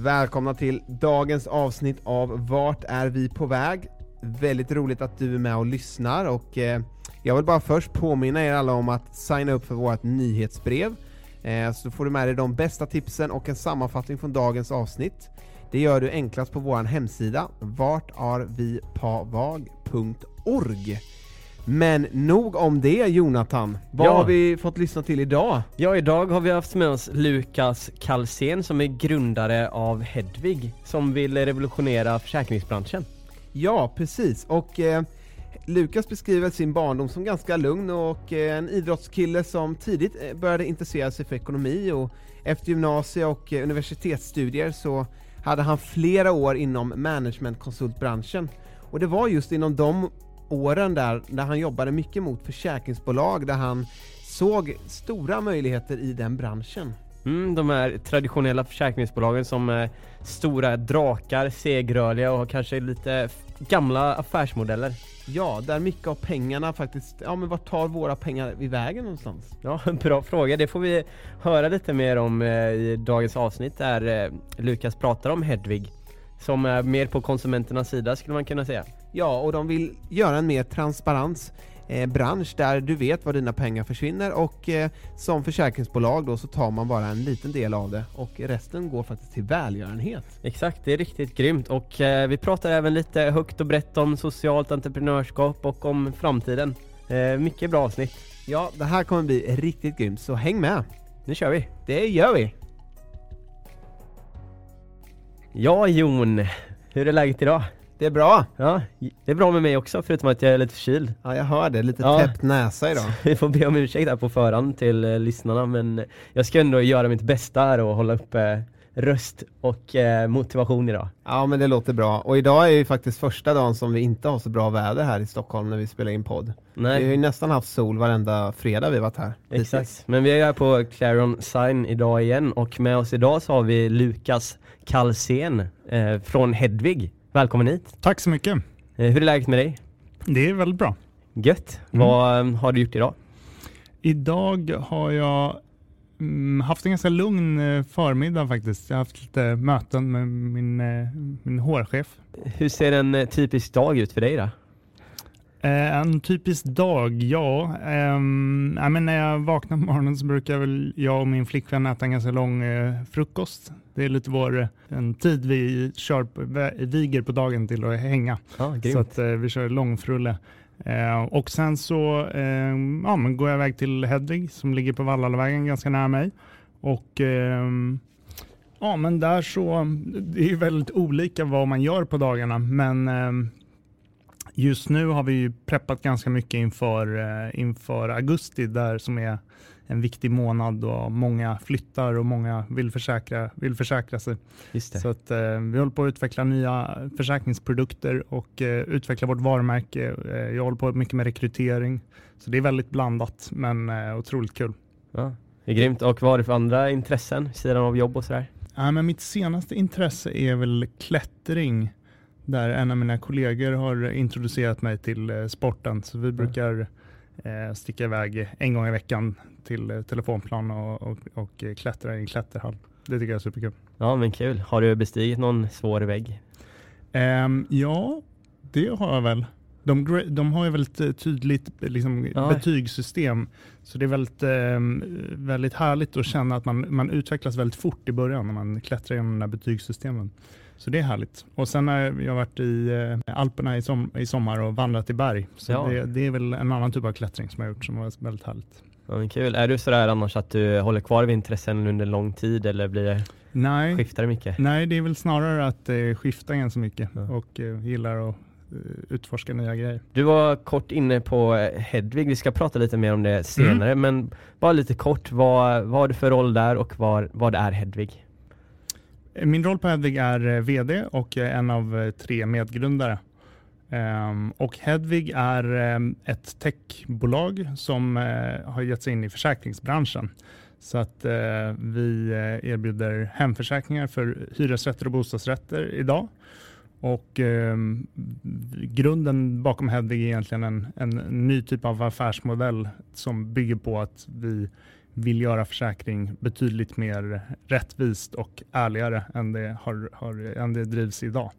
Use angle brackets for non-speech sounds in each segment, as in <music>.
Välkomna till dagens avsnitt av Vart är vi på väg? Väldigt roligt att du är med och lyssnar och eh, jag vill bara först påminna er alla om att signa upp för vårt nyhetsbrev eh, så får du med dig de bästa tipsen och en sammanfattning från dagens avsnitt. Det gör du enklast på vår hemsida vartarvipavag.org men nog om det Jonathan. Vad Ja. har vi fått lyssna till idag? Ja, idag har vi haft med oss Lukas Kalsén som är grundare av Hedvig som vill revolutionera försäkringsbranschen. Ja, precis. Och eh, Lukas beskriver sin barndom som ganska lugn och eh, en idrottskille som tidigt eh, började intressera sig för ekonomi och efter gymnasie och eh, universitetsstudier så hade han flera år inom managementkonsultbranschen. Och det var just inom de åren där, där han jobbade mycket mot försäkringsbolag där han såg stora möjligheter i den branschen. Mm, de här traditionella försäkringsbolagen som är stora drakar, segrörliga och kanske lite gamla affärsmodeller. Ja, där mycket av pengarna faktiskt, ja men vart tar våra pengar i vägen någonstans? Ja, en <laughs> bra fråga. Det får vi höra lite mer om eh, i dagens avsnitt där eh, Lukas pratar om Hedvig. Som är mer på konsumenternas sida skulle man kunna säga. Ja, och de vill göra en mer transparens eh, bransch där du vet var dina pengar försvinner och eh, som försäkringsbolag då så tar man bara en liten del av det och resten går faktiskt till välgörenhet. Exakt, det är riktigt grymt och eh, vi pratar även lite högt och brett om socialt entreprenörskap och om framtiden. Eh, mycket bra avsnitt. Ja, det här kommer bli riktigt grymt så häng med! Nu kör vi! Det gör vi! Ja Jon, hur är läget idag? Det är bra! Ja, det är bra med mig också förutom att jag är lite förkyld. Ja, jag hör det. Lite Ja. täppt näsa idag. <laughs> Vi får be om ursäkt här på förhand till eh, lyssnarna men jag ska ändå göra mitt bästa här och hålla uppe röst och eh, motivation idag. Ja, men det låter bra. Och idag är ju faktiskt första dagen som vi inte har så bra väder här i Stockholm när vi spelar in podd. Vi har ju Nej, nästan haft sol varenda fredag vi varit här. exakt. Men vi är här på Clarion Sign idag igen och med oss idag så har vi Lukas Kalsén eh, från Hedvig. Välkommen hit! Tack så mycket. Eh, hur är läget med dig? Det är väldigt bra. Gött! Mm. Vad eh, har du gjort idag? Idag har jag mm, haft en ganska lugn eh, förmiddag faktiskt. Jag har haft lite möten med min, eh, min hårchef. Hur ser en typisk dag ut för dig då? Eh, en typisk dag, ja. Ehm, nej, men när jag vaknar på morgonen så brukar väl jag och min flickvän äta en ganska lång eh, frukost. Det är lite vår, eh, en tid vi kör viger på dagen till att hänga. Grymt. Så att eh, vi kör långfrulle. Eh, och sen så eh, ja, men går jag iväg till Hedvig som ligger på Vallalavägen ganska nära mig. Och ehm, ja, men där så, det är väldigt olika vad man gör på dagarna, men ehm, just nu har vi ju preppat ganska mycket inför, eh, inför augusti där som är en viktig månad och många flyttar och många vill försäkra, vill försäkra sig. Så att, eh, vi håller på att utveckla nya försäkringsprodukter och eh, utveckla vårt varumärke. Eh, jag håller på mycket med rekrytering. Så det är väldigt blandat men eh, otroligt kul. Ja, det är grymt. Och vad har du för andra intressen sidan av jobb och sådär? Ja, men mitt senaste intresse är väl klättring. Där en av mina kollegor har introducerat mig till eh, sporten. Så vi brukar eh, sticka iväg en gång i veckan till eh, telefonplan och, och, och eh, klättra i en klätterhall. Det tycker jag är superkul. Ja men kul. Har du bestigit någon svår vägg? Ehm, ja, det har jag väl. De, de har ju väldigt tydligt liksom, Ja. betygssystem. Så det är väldigt, eh, väldigt härligt att känna att man, man utvecklas väldigt fort i början när man klättrar genom de där betygssystemen. Så det är härligt. Och sen har jag varit i eh, Alperna i, som, i sommar och vandrat i berg. Så Ja. det, det är väl en annan typ av klättring som jag har gjort som var väldigt härligt. Ja, kul. Är du sådär annars att du håller kvar vid intressen under lång tid eller blir det, Nej, skiftar det mycket? nej, det är väl snarare att eh, skifta ganska mycket Ja. och eh, gillar att eh, utforska nya grejer. Du var kort inne på eh, Hedvig, vi ska prata lite mer om det senare men bara lite kort, vad, vad har du för roll där och var, vad är Hedvig? Min roll på Hedvig är eh, VD och jag är en av eh, tre medgrundare. Ehm, och Hedvig är ett techbolag som har gett sig in i försäkringsbranschen. Så att vi erbjuder hemförsäkringar för hyresrätter och bostadsrätter idag. Och ehm, grunden bakom Hedvig är egentligen en, en ny typ av affärsmodell som bygger på att vi vill göra försäkring betydligt mer rättvist och ärligare än det, har, har, än det drivs idag.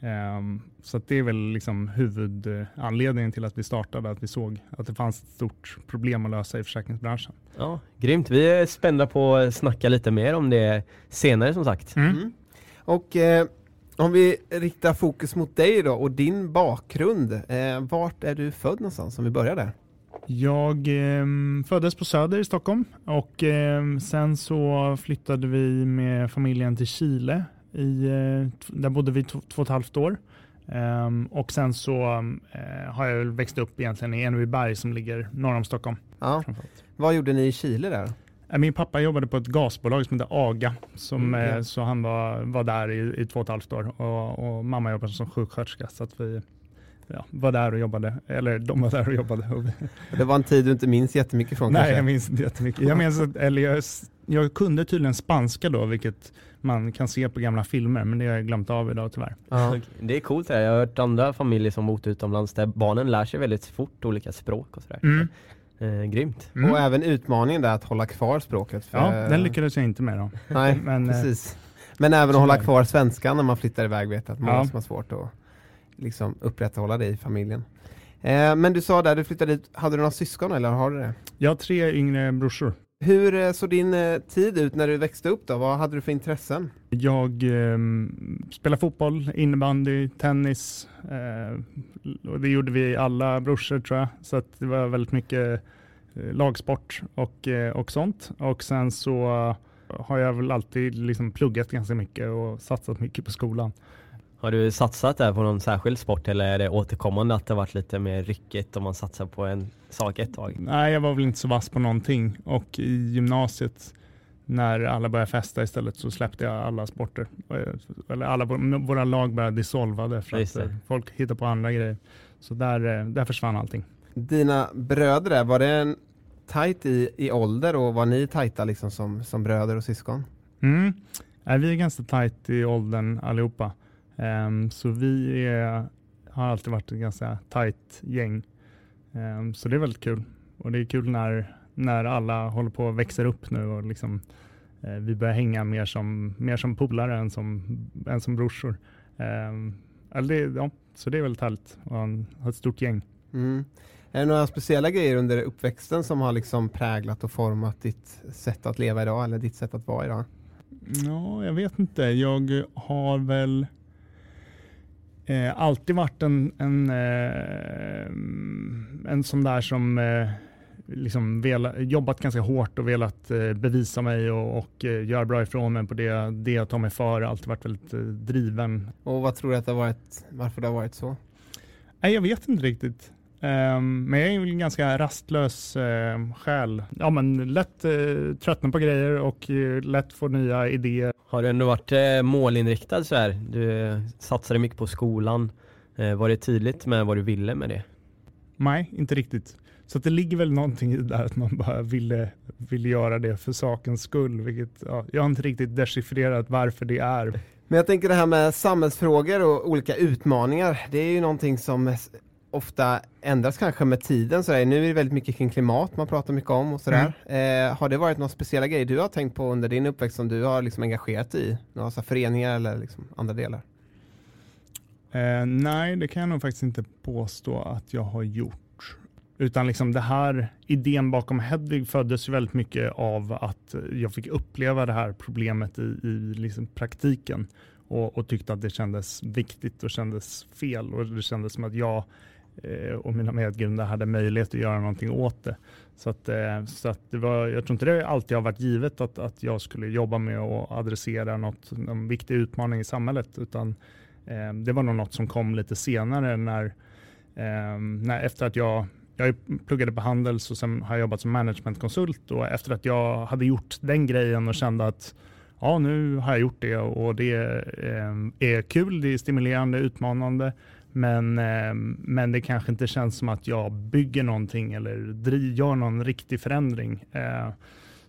Ehm, så att det är väl liksom huvudanledningen till att vi startade, att vi såg att det fanns ett stort problem att lösa i försäkringsbranschen. Ja, grymt. Vi är spända på att snacka lite mer om det senare som sagt. Mm. Och eh, om vi riktar fokus mot dig då och din bakgrund. Eh, vart är du född någonstans om vi börjar där? Jag ehm, föddes på Söder i Stockholm och ehm, sen så flyttade vi med familjen till Chile. I, eh, där bodde vi två, två och ett halvt år. Ehm, och sen så eh, har jag växt upp egentligen i Enebyberg som ligger norr om Stockholm. Ja. Vad gjorde ni i Chile där? Eh, Min pappa jobbade på ett gasbolag som heter AGA, som, Mm, ja. eh, så han var, var där i, i två och ett halvt år och, och mamma jobbade som sjuksköterska så att vi ja, var där och jobbade, eller de var där och jobbade. Det var en tid du inte minns jättemycket från nej, kanske? jag minns inte jättemycket. Jag, minns att, eller jag, jag kunde tydligen spanska då, vilket man kan se på gamla filmer, men det har jag glömt av idag tyvärr. Ja. <laughs> Det är coolt här. Jag har hört andra familjer som bott utomlands där barnen lär sig väldigt fort olika språk och sådär. Mm. Eh, grymt. Mm. Och även utmaningen där att hålla kvar språket. för- Ja, den lyckades jag inte med då. Nej, Men, eh, precis. Men även att hålla kvar svenskan när man flyttar iväg vet jag att många Ja. som har svårt att liksom upprätthålla det i familjen. Eh, men du sa där, du flyttade dit, hade du några syskon eller har du det? Jag har tre yngre brorsor. Hur eh, såg din eh, tid ut när du växte upp då? Vad hade du för intressen? Jag eh, spelar fotboll, innebandy, tennis. Eh, och det gjorde vi alla brorsor tror jag. Så det var väldigt mycket lagsport och, och sånt. Och sen så har jag väl alltid liksom pluggat ganska mycket och satsat mycket på skolan. Har du satsat där på någon särskild sport eller är det återkommande att det varit lite mer ryckigt om man satsar på en sak ett tag? Nej, jag var väl inte så vass på någonting. Och i gymnasiet när alla började festa istället så släppte jag alla sporter. Eller alla vår- våra lag började dissolvade för Just att det. eh, folk hittade på andra grejer. Så där, eh, där försvann allting. Dina bröder var det en tajt i, i ålder och var ni tajta liksom som, som bröder och syskon? Mm. Vi är ganska tajt i åldern allihopa. Ehm, så vi är, har alltid varit ett ganska tajt gäng. Ehm, så det är väldigt kul. Och det är kul när, när alla håller på och växer upp nu och liksom, eh, vi börjar hänga mer som, mer som polare än som, än som brorsor. Eller det, ja, så det är väldigt härligt att ha ett stort gäng. Mm. Är det några speciella grejer under uppväxten som har liksom präglat och format ditt sätt att leva idag eller ditt sätt att vara idag? Ja, jag vet inte. Jag har väl eh, alltid varit en, en, eh, en sån där som eh, liksom vela, jobbat ganska hårt och velat eh, bevisa mig och, och eh, göra bra ifrån mig på det, det jag tar mig för. Alltid varit väldigt eh, driven. Och vad tror du att det har varit, varför det har varit så? Nej, jag vet inte riktigt. Ehm, men jag är ju en ganska rastlös uh, själ. Ja, men lätt uh, tröttna på grejer och eh, lätt få nya idéer. Har du ändå varit eh, målinriktad så här? Du eh, satsade mycket på skolan. Eh, var det tydligt med vad du ville med det? Nej, inte riktigt. Så att det ligger väl någonting i det där att man bara ville, ville göra det för sakens skull. Vilket, ja, jag har inte riktigt dechiffrerat varför det är. Men jag tänker det här med samhällsfrågor och olika utmaningar, det är ju någonting som ofta ändras kanske med tiden. Sådär. Nu är det väldigt mycket kring klimat man pratar mycket om och sådär. Eh, har det varit några speciella grejer du har tänkt på under din uppväxt som du har liksom engagerat dig i? Några så föreningar eller liksom andra delar? Eh, nej, det kan jag nog faktiskt inte påstå att jag har gjort. Utan liksom det här, idén bakom Hedvig föddes väldigt mycket av att jag fick uppleva det här problemet i, i liksom praktiken och, och, tyckte att det kändes viktigt och kändes fel och det kändes som att jag Eh, och mina medgrundare hade möjlighet att göra någonting åt det. Så, att, eh, så att det var, jag tror inte det alltid har varit givet att, att jag skulle jobba med att adressera något, någon viktig utmaning i samhället, utan eh, det var nog något som kom lite senare när, eh, när efter att jag jag pluggade på Handels och sen har jag jobbat som managementkonsult och efter att jag hade gjort den grejen och kände att ja, nu har jag gjort det och det eh, är kul, det är stimulerande, utmanande men, ehm, men det kanske inte känns som att jag bygger någonting eller gör någon riktig förändring. Eh,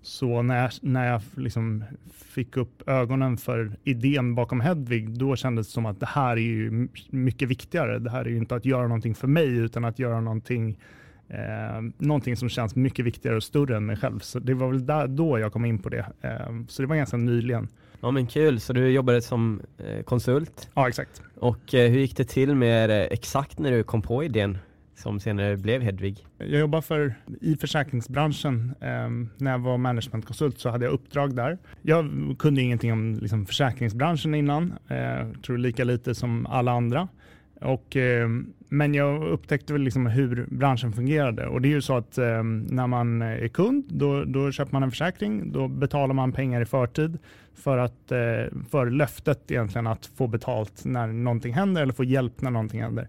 så när jag, när jag liksom fick upp ögonen för idén bakom Hedvig, då kändes det som att det här är ju mycket viktigare. Det här är ju inte att göra någonting för mig, utan att göra någonting, eh, någonting som känns mycket viktigare och större än mig själv. Så det var väl där, då jag kom in på det. Eh, så det var ganska nyligen. Ja men kul, så du jobbade som eh, konsult? Ja exakt. Och eh, hur gick det till med eh, exakt när du kom på idén som senare blev Hedvig? Jag jobbade för, i försäkringsbranschen. Eh, när jag var managementkonsult så hade jag uppdrag där. Jag kunde ingenting om liksom, försäkringsbranschen innan, eh, tror lika lite som alla andra. Och, eh, men jag upptäckte väl liksom hur branschen fungerade och det är ju så att eh, när man är kund då, då köper man en försäkring, då betalar man pengar i förtid för, att, eh, för löftet egentligen att få betalt när någonting händer eller få hjälp när någonting händer.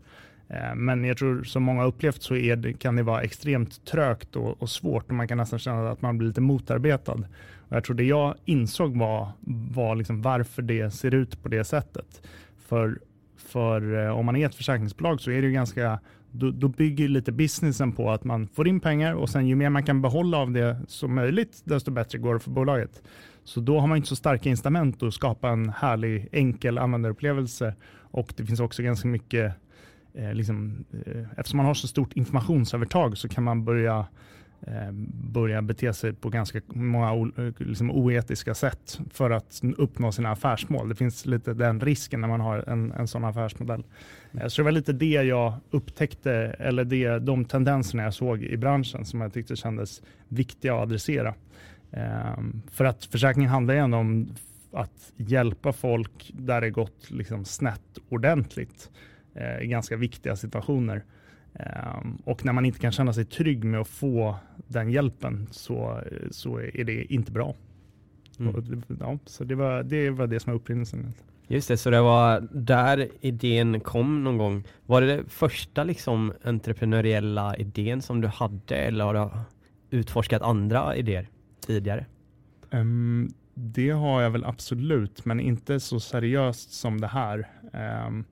Eh, men jag tror som många upplevt så är det, kan det vara extremt trögt och, och, svårt och man kan nästan känna att man blir lite motarbetad. Och jag tror det jag insåg var, var liksom varför det ser ut på det sättet. För för eh, om man är ett försäkringsbolag så är det ju ganska då, då bygger lite businessen på att man får in pengar och sen ju mer man kan behålla av det som möjligt, desto bättre går det för bolaget. Så då har man inte så starka incitament att skapa en härlig, enkel användarupplevelse. Och det finns också ganska mycket, eh, liksom, eh, eftersom man har så stort informationsövertag så kan man börja Eh, börja bete sig på ganska många liksom oetiska sätt för att uppnå sina affärsmål. Det finns lite den risken när man har en, en sån affärsmodell. Mm. Så det var lite det jag upptäckte, eller det, de tendenserna jag såg i branschen som jag tyckte kändes viktiga att adressera. För att försäkringen handlar ju ändå om att hjälpa folk där det gått liksom snett ordentligt eh, i ganska viktiga situationer. Um, och när man inte kan känna sig trygg med att få den hjälpen så, så är det inte bra. Mm. ja, så det var, det var det som var upprinnelsen. Just det, så det var där idén kom någon gång. Var det, det första liksom entreprenöriella idén som du hade eller har du utforskat andra idéer tidigare? Um, det har jag väl absolut, men inte så seriöst som det här. Um,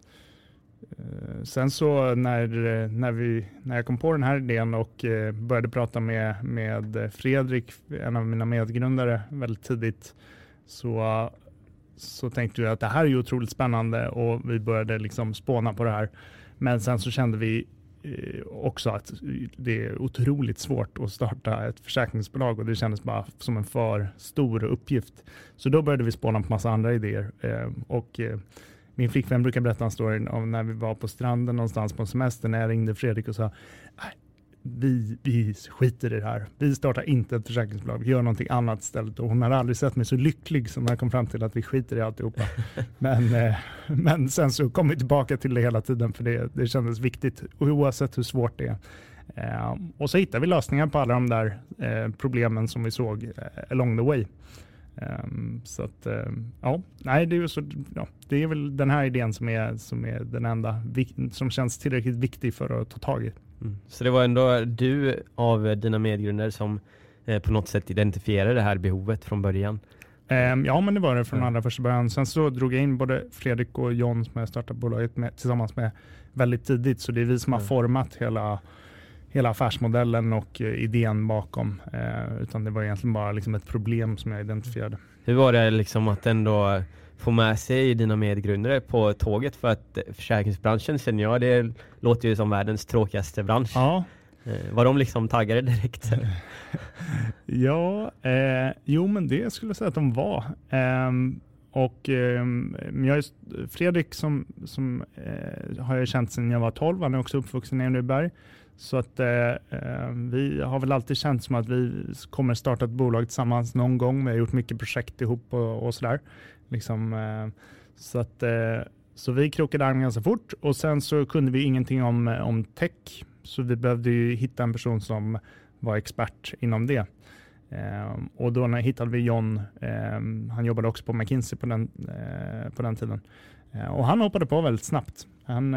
Eh, sen så när, eh, när, vi, när jag kom på den här idén och eh, började prata med, med Fredrik, en av mina medgrundare, väldigt tidigt, så, så tänkte vi att det här är ju otroligt spännande och vi började liksom spåna på det här. Men sen så kände vi också att det är otroligt svårt att starta ett försäkringsbolag och det kändes bara som en för stor uppgift. Så då började vi spåna på massa andra idéer och min flickvän brukar berätta en story om när vi var på stranden någonstans på semester när jag ringde Fredrik och sa vi, vi skiter i det här. Vi startar inte ett försäkringsbolag. Vi gör någonting annat istället. Och hon har aldrig sett mig så lycklig som när jag kom fram till att vi skiter i alltihopa. <laughs> men, eh, men sen så kom vi tillbaka till det hela tiden för det, det kändes viktigt oavsett hur svårt det är. Eh, och så hittade vi lösningar på alla de där eh, problemen som vi såg along the way. Um, så att, um, ja, nej, det är, så, ja, det är väl den här idén som är, som är den enda som känns tillräckligt viktig för att ta tag i. Mm. Så det var ändå du av dina medgrundare som eh, på något sätt identifierade det här behovet från början? Um, ja, men det var det från mm. allra första början. Sen så drog jag in både Fredrik och John som jag startade bolaget med tillsammans med väldigt tidigt, så det är vi som har format hela hela affärsmodellen och eh, idén bakom. Eh, utan det var egentligen bara liksom ett problem som jag identifierade. Hur var det liksom att ändå få med sig dina medgrundare på tåget? För att försäkringsbranschen känner jag, det låter ju som världens tråkigaste bransch. Ja. Eh, var de liksom taggade direkt? <laughs> ja, eh, jo men det skulle jag säga att de var. Eh, och eh, jag Fredrik som, som eh, har jag känt sedan jag var 12, han är också uppvuxen i Enebyberg. Så att eh, eh, vi har väl alltid känt som att vi kommer starta ett bolag tillsammans någon gång. Vi har gjort mycket projekt ihop och, och sådär. Liksom, eh, så, att, eh, så vi krokade arm ganska fort och sen så kunde vi ingenting om, eh, om tech. Så vi behövde ju hitta en person som var expert inom det. Eh, och då hittade vi John, han jobbade också på McKinsey på den, på den tiden. Och han hoppade på väldigt snabbt. Han,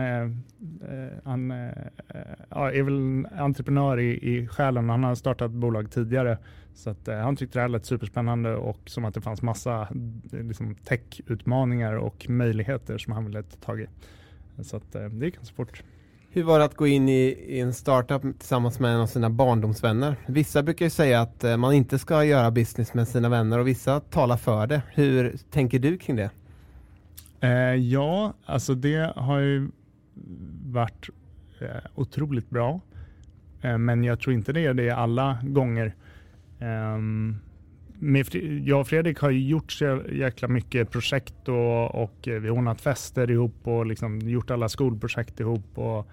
uh, han är väl entreprenör i, i själen. Han har startat bolag tidigare. Så att, han tyckte det här lät superspännande och som att det fanns massa liksom, tech-utmaningar och möjligheter som han ville ta tag i. Så att, det gick ganska fort. Hur var det att gå in i, i, en startup tillsammans med en av sina barndomsvänner? Vissa brukar ju säga att eh, man inte ska göra business med sina vänner och vissa talar för det. Hur tänker du kring det? Eh, ja, alltså det har ju varit eh, otroligt bra. Eh, men jag tror inte det är det alla gånger. Ehm, med, jag och Fredrik har gjort så jäkla mycket projekt och, och eh, vi har ordnat fester ihop och liksom gjort alla skolprojekt ihop. Och,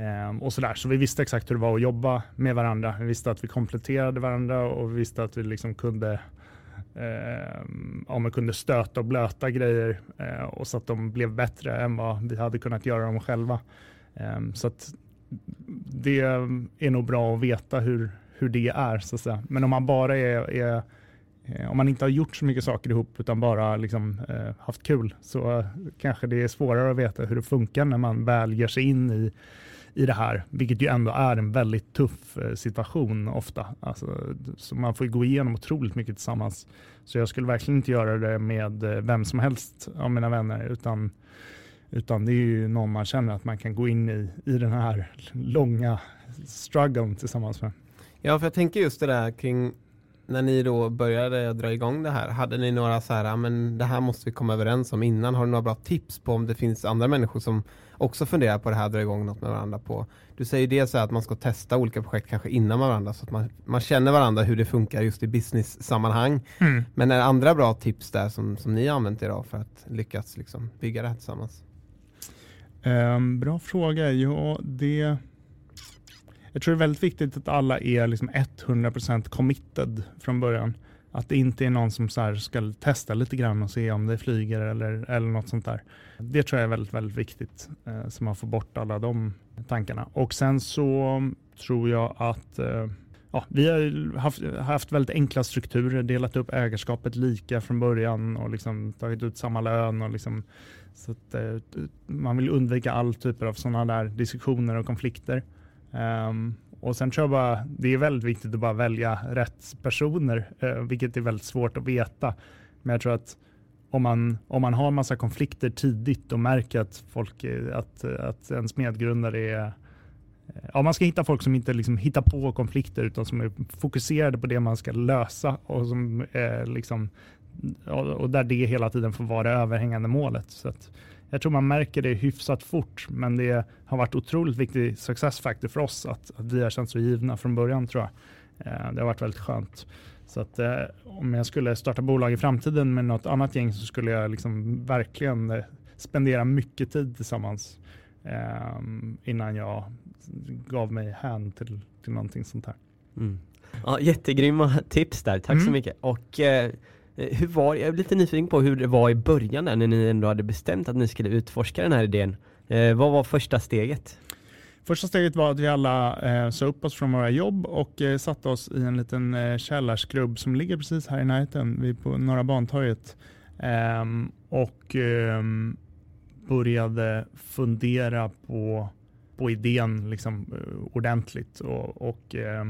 eh, och sådär. Så vi visste exakt hur det var att jobba med varandra. Vi visste att vi kompletterade varandra och vi visste att vi liksom kunde eh, ja, man kunde stöta och blöta grejer eh, och så att de blev bättre än vad vi hade kunnat göra dem själva. Eh, så att det är nog bra att veta hur, hur det är. Så att säga. Men om man bara är, är eh, om man inte har gjort så mycket saker ihop utan bara liksom, eh, haft kul så kanske det är svårare att veta hur det funkar när man väl ger sig in i, i det här, vilket ju ändå är en väldigt tuff eh, situation ofta. Alltså, så man får gå igenom otroligt mycket tillsammans. Så jag skulle verkligen inte göra det med eh, vem som helst av mina vänner utan utan det är ju någon man känner att man kan gå in i, i den här långa strugglen tillsammans med. Ja, för jag tänker just det där kring när ni då började dra igång det här, hade ni några så här, men det här måste vi komma överens om innan? Har du några bra tips på om det finns andra människor som också funderar på det här, dra igång något med varandra på? Du säger det så att man ska testa olika projekt kanske innan varandra så att man, man känner varandra hur det funkar just i business-sammanhang. Mm. Men är det andra bra tips där som, som ni har använt idag för att lyckas liksom bygga det här tillsammans? Um, bra fråga. Ja, det jag tror det är väldigt viktigt att alla är liksom 100% committed från början. Att det inte är någon som så ska testa lite grann och se om det flyger eller, eller något sånt där. Det tror jag är väldigt, väldigt viktigt eh, så man får bort alla de tankarna. Och sen så tror jag att eh, ja, vi har haft, haft väldigt enkla strukturer, delat upp ägarskapet lika från början och liksom tagit ut samma lön. Och liksom, så att, eh, man vill undvika all typer av sådana där diskussioner och konflikter. Um, och sen tror jag bara det är väldigt viktigt att bara välja rätt personer, uh, vilket är väldigt svårt att veta. Men jag tror att om man, om man har massa konflikter tidigt och märker att, folk, eh, att, eh, att ens medgrundare är Ja, man ska hitta folk som inte liksom hittar på konflikter utan som är fokuserade på det man ska lösa och, som, eh, liksom, och där det hela tiden får vara det överhängande målet. Så att, jag tror man märker det hyfsat fort, men det har varit otroligt viktig success factor för oss att, att vi har känt så givna från början tror jag. Eh, det har varit väldigt skönt. Så att eh, om jag skulle starta bolag i framtiden med något annat gäng så skulle jag liksom verkligen eh, spendera mycket tid tillsammans eh, innan jag gav mig hän till, till någonting sånt här. Mm. Ja, jättegrymma tips där, tack mm. så mycket. Och Eh, hur var, jag är lite nyfiken på hur det var i början där, när ni ändå hade bestämt att ni skulle utforska den här idén. Eh, vad var första steget? Första steget var att vi alla eh, sa upp oss från våra jobb och eh, satte oss i en liten eh, källarskrubb som ligger precis här i närheten, vid på Norra Bantorget. Eh, och eh, började fundera på på idén liksom, eh, ordentligt. Och, och eh,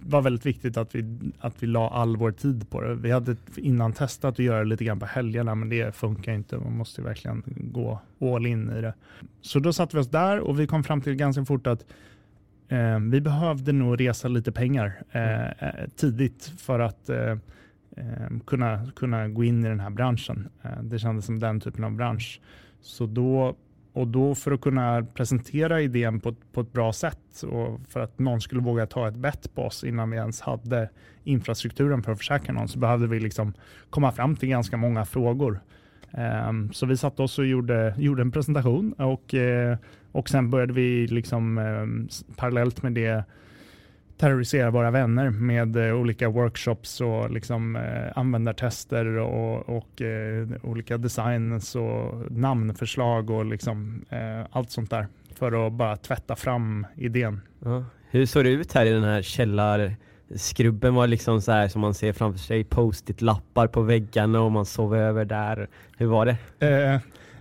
var väldigt viktigt att vi, att vi la all vår tid på det. Vi hade innan testat att göra det lite grann på helgerna, men det funkar inte. Man måste verkligen gå all in i det. Så då satte vi oss där och vi kom fram till ganska fort att eh, vi behövde nog resa lite pengar eh, eh tidigt för att eh, eh, kunna, kunna gå in i den här branschen. Eh, det kändes som den typen av bransch. Så då och då för att kunna presentera idén på, på ett bra sätt och för att någon skulle våga ta ett bett på oss innan vi ens hade infrastrukturen för att försäkra någon så behövde vi liksom komma fram till ganska många frågor. Um, så vi satte oss och gjorde, gjorde en presentation och, uh, och sen började vi liksom um, parallellt med det terrorisera våra vänner med uh, olika workshops och liksom, uh, användartester och, och uh, olika designs och namnförslag och liksom, allt sånt där för att bara tvätta fram idén. Ja. Hur såg det ut här i den här källarskrubben? Var liksom så här som man ser framför sig post-it lappar på väggarna och man sov över där. Hur var det?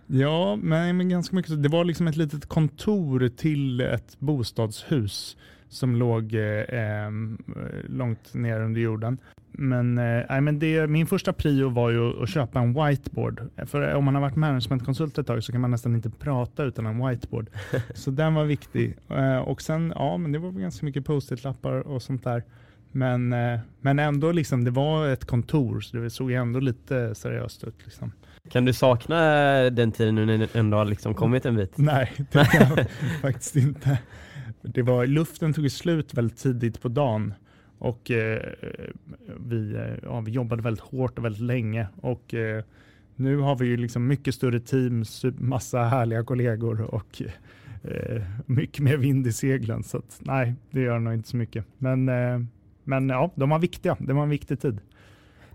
ja, men, men ganska mycket. Det var liksom ett litet kontor till ett bostadshus som låg eh, långt ner under jorden. Men, eh, men det, min första prio var ju att köpa en whiteboard. För om man har varit managementkonsult ett tag så kan man nästan inte prata utan en whiteboard. <laughs> så den var viktig. Eh, och sen, ja men det var ganska mycket post-it-lappar och sånt där. Men, eh, men ändå, liksom, det var ett kontor så det såg ändå lite seriöst ut. Liksom. Kan du sakna den tiden nu när du ändå har liksom kommit en bit? Nej, det kan jag <laughs> faktiskt inte. Det var, luften tog slut väldigt tidigt på dagen och eh, vi, eh, ja, vi jobbade väldigt hårt och väldigt länge. Och eh, nu har vi ju liksom mycket större team, massa härliga kollegor och eh, mycket mer vind i seglen. Så att, nej, det gör nog inte så mycket. Men, eh, men ja, de var viktiga. Det var en viktig tid.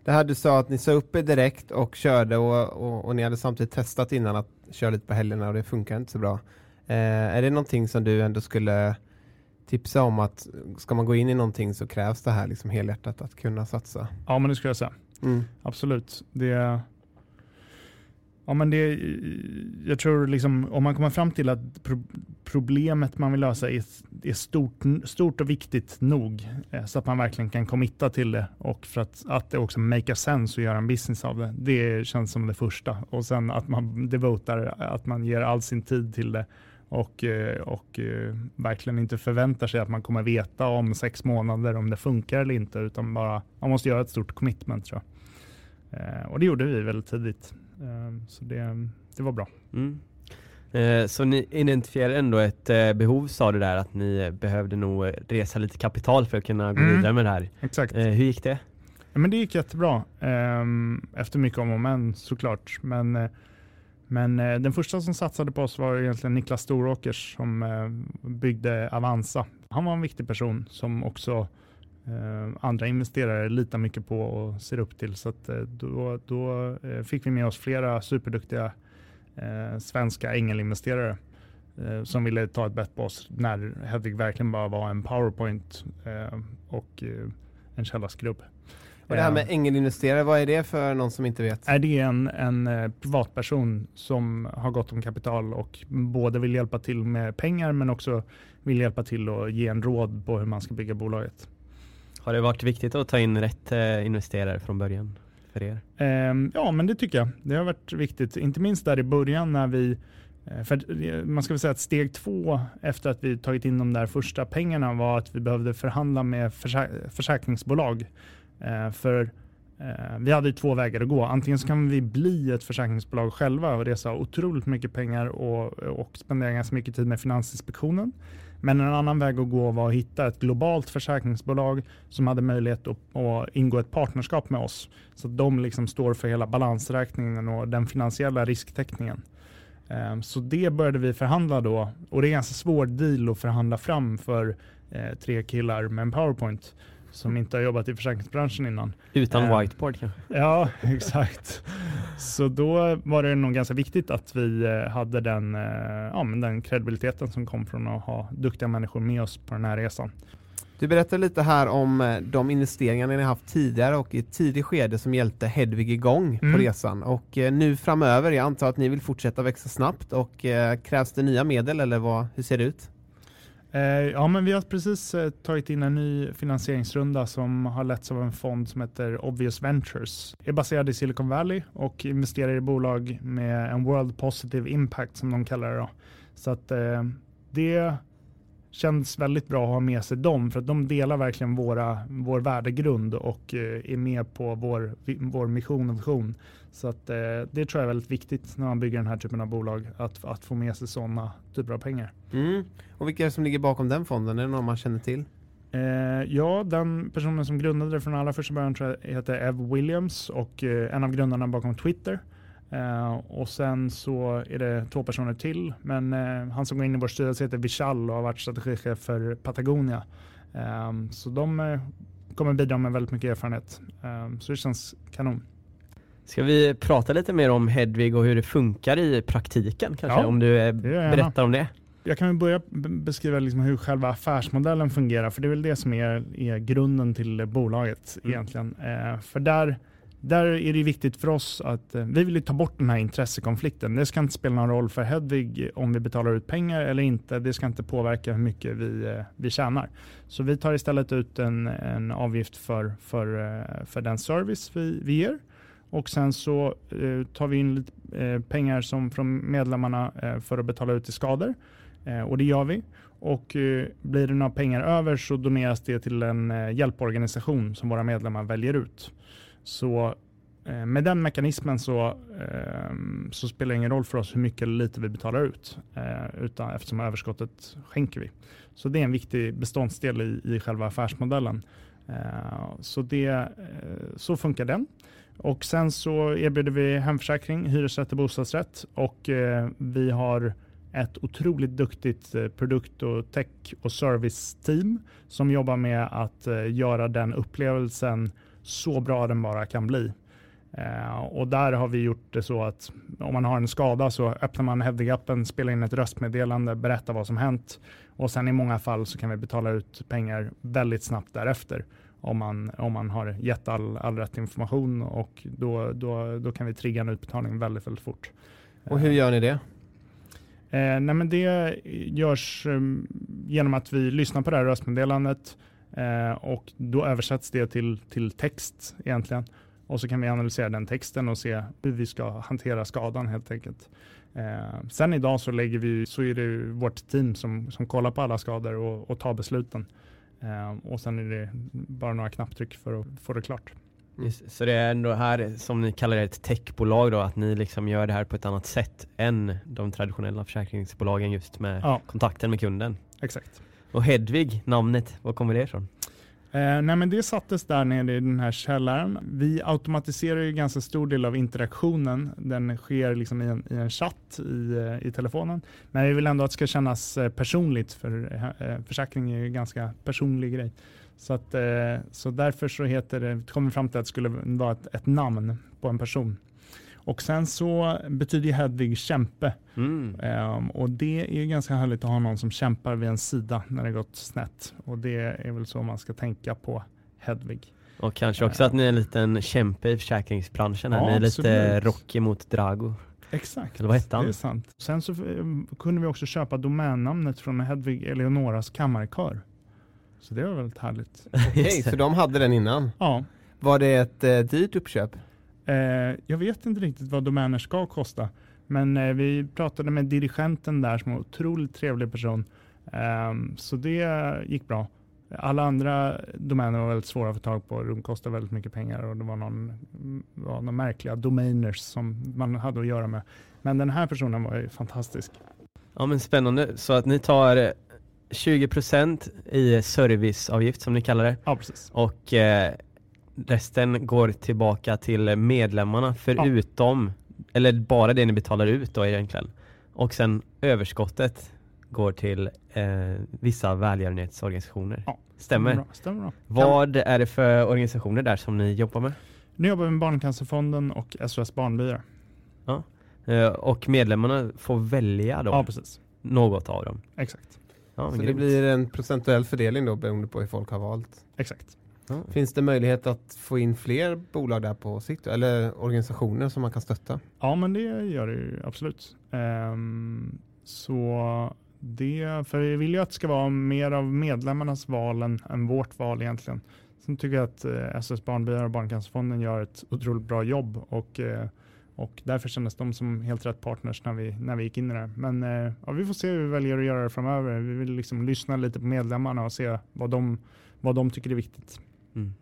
Det här du sa att ni sa upp er direkt och körde och, och, och ni hade samtidigt testat innan att köra lite på helgerna och det funkar inte så bra. Eh, är det någonting som du ändå skulle tipsa om att ska man gå in i någonting så krävs det här liksom helhjärtat att kunna satsa? Ja, men det skulle jag säga. Mm. Absolut. Det, ja, men det, jag tror liksom, om man kommer fram till att pro problemet man vill lösa är, är stort, stort och viktigt nog eh, så att man verkligen kan committa till det och för att, att det också make sense att göra en business av det. Det känns som det första och sen att man devotar, att man ger all sin tid till det och, eh, och eh, verkligen inte förväntar sig att man kommer veta om sex månader om det funkar eller inte, utan bara man måste göra ett stort commitment tror jag. Eh, och det gjorde vi väldigt tidigt, så det, det var bra. Mm. Så ni identifierade ändå ett behov sa du där att ni behövde nog resa lite kapital för att kunna gå mm. vidare med det här. Exakt. Hur gick det? Ja, men det gick jättebra. Efter mycket om och men såklart. Men men eh, den första som satsade på oss var egentligen Niklas Storåkers som eh, byggde Avanza. Han var en viktig person som också eh, andra investerare litar mycket på och ser upp till. Så att, eh, då, då eh, fick vi med oss flera superduktiga eh, svenska ängelinvesterare eh, som ville ta ett bett på oss när Hedvig verkligen bara var en powerpoint eh, och eh, en källarskrubb. Och det här med ängelinvesterare, vad är det för någon som inte vet? Är det en, en eh, privatperson som har gott om kapital och både vill hjälpa till med pengar men också vill hjälpa till och ge en råd på hur man ska bygga bolaget. Har det varit viktigt att ta in rätt eh, investerare från början för er? Ehm, ja, men det tycker jag. Det har varit viktigt, inte minst där i början när vi eh, för man ska väl säga att steg två efter att vi tagit in de där första pengarna var att vi behövde förhandla med försäkringsbolag Eh, Eh, för eh, vi hade två vägar att gå. Antingen så kan vi bli ett försäkringsbolag själva och resa otroligt mycket pengar och, och spendera ganska mycket tid med Finansinspektionen. Men en annan väg att gå var att hitta ett globalt försäkringsbolag som hade möjlighet att, att ingå ett partnerskap med oss. Så att de liksom står för hela balansräkningen och den finansiella risktäckningen. Eh, så det började vi förhandla då och det är en ganska svår deal att förhandla fram för eh, tre killar med en powerpoint som inte har jobbat i försäkringsbranschen innan. Utan eh, whiteboard kanske? Ja, <laughs> exakt. Så då var det nog ganska viktigt att vi eh, hade den, eh, ja, men den kredibiliteten som kom från att ha duktiga människor med oss på den här resan. Du berättade lite här om eh, de investeringar ni haft tidigare och i ett tidigt skede som hjälpte Hedvig igång mm. på resan. Och nu framöver, jag antar att ni vill fortsätta växa snabbt och krävs det nya medel eller vad, hur ser det ut? Eh, ja, men vi har precis eh, tagit in en ny finansieringsrunda som har letts av en fond som heter Obvious Ventures. är baserad i Silicon Valley och investerar i bolag med en World Positive Impact som de kallar det. Då. Så att eh, det känns väldigt bra att ha med sig dem för att de delar verkligen våra, vår värdegrund och eh, är med på vår, vår mission och vision. Så att, eh, det tror jag är väldigt viktigt när man bygger den här typen av bolag att, att få med sig sådana typer av pengar. Mm. Och vilka är det som ligger bakom den fonden? Är det någon man känner till? Eh, ja, den personen som grundade det från allra första början tror jag heter Ev Williams och eh, en av grundarna bakom Twitter. Uh, och sen så är det två personer till, men uh, han som går in i vår styrelse heter Vishal och har varit strategichef för Patagonia. Um, så de kommer bidra med väldigt mycket erfarenhet. Så det känns kanon. Ska vi prata lite mer om Hedvig och hur det funkar i praktiken kanske? Ja, om du berättar om det. Jag kan börja beskriva liksom hur själva affärsmodellen fungerar, för det är väl det som är, är grunden till bolaget mm. egentligen. för där där är det viktigt för oss att eh, vi vill ta bort den här intressekonflikten. Det ska inte spela någon roll för Hedvig om vi betalar ut pengar eller inte. Det ska inte påverka hur mycket vi, eh, vi tjänar. Så vi tar istället ut en, en avgift för, för, eh, för den service vi, vi ger. Och sen så eh, tar vi in lite eh, pengar som från medlemmarna eh, för att betala ut i skador. Eh, och det gör vi. Och eh, blir det några pengar över så doneras det till en eh, hjälporganisation som våra medlemmar väljer ut. Så eh, med den mekanismen så, eh, så spelar det ingen roll för oss hur mycket eller lite vi betalar ut, eh, utan eftersom överskottet skänker vi. Så det är en viktig beståndsdel i, i själva affärsmodellen. så, det, så funkar den. Och sen så erbjuder vi hemförsäkring, hyresrätt och bostadsrätt. Och eh, vi har ett otroligt duktigt eh, produkt och tech och service-team som jobbar med att eh, göra den upplevelsen så bra den bara kan bli. Eh, och där har vi gjort det så att om man har en skada så öppnar man Hedvig-appen, spelar in ett röstmeddelande, berättar vad som hänt. Och sen i många fall så kan vi betala ut pengar väldigt snabbt därefter om man, om man har gett all, all rätt information och då, då, då kan vi trigga en utbetalning väldigt, väldigt fort. Och hur gör ni det? Eh, nej men det görs eh, genom att vi lyssnar på det här röstmeddelandet, Eh, och då översätts det till, till text egentligen. Och så kan vi analysera den texten och se hur vi ska hantera skadan helt enkelt. Eh, sen idag så, lägger vi, så är det vårt team som, som kollar på alla skador och, och tar besluten. Eh, och sen är det bara några knapptryck för att få det klart. Mm. Så det är ändå här som ni kallar det ett techbolag då, att ni liksom gör det här på ett annat sätt än de traditionella försäkringsbolagen just med ja. kontakten med kunden. Exakt. Och Hedvig, namnet, var kommer det ifrån? Eh, nej men det sattes där nere i den här källaren. Vi automatiserar ju ganska stor del av interaktionen. Den sker liksom i, en, i en chatt i, eh, i telefonen. Men vi vill ändå att det ska kännas eh, personligt för eh, eh, försäkring är ju en ganska personlig grej. Så, att, eh, så därför så heter det, kom vi fram till att det skulle vara ett, ett namn på en person. Och sen så betyder Hedvig kämpe. Mm. Um, och det är ganska härligt att ha någon som kämpar vid en sida när det gått snett. Och det är väl så man ska tänka på Hedvig. Och kanske också uh, att ni är en liten kämpe i försäkringsbranschen. Ja, ni är lite. Rocky mot Drago. Exakt, Eller vad hette han? det är sant. Sen så ehm, kunde vi också köpa domännamnet från Hedvig Eleonoras kammarkör. Så det var väldigt härligt. Okej, okay, så de hade den innan? Ja. Var det ett eh, dyrt uppköp? Eh, jag vet inte riktigt vad domäner ska kosta. Men eh, vi pratade med dirigenten där som var en otroligt trevlig person. Eh, så det gick bra. Alla andra domäner var väldigt svåra att få tag på. De kostade väldigt mycket pengar och det var någon, var någon märkliga domainers som man hade att göra med. Men den här personen var ju fantastisk. Ja men spännande. Så att ni tar 20% i serviceavgift som ni kallar det. Ja precis. Och eh, resten går tillbaka till medlemmarna förutom, ja. eller bara det ni betalar ut då egentligen. Och sen överskottet går till eh, vissa välgörenhetsorganisationer. Ja, stämmer? Stämmer bra, stämmer bra. Vad är det för organisationer där som ni jobbar med? Nu jobbar vi med Barncancerfonden och SOS Barnbyar. Ja. Eh, och medlemmarna får välja då? Ja, precis. Något av dem? Exakt. Ja, Så det blir en procentuell fördelning då beroende på hur folk har valt? Exakt. Ja. Finns det möjlighet att få in fler bolag där på sikt? Eller organisationer som man kan stötta? Ja, men det gör det ju absolut. Um, så det, för vi vill ju att det ska vara mer av medlemmarnas val än, än vårt val egentligen. Sen tycker jag att eh, SS Barnbyar och Barncancerfonden gör ett otroligt bra jobb och, eh, Och därför kändes de som helt rätt partners när vi, när vi gick in i det. Men eh, ja, vi får se hur vi väljer att göra det framöver. Vi vill liksom lyssna lite på medlemmarna och se vad de, vad de tycker är viktigt. Mm.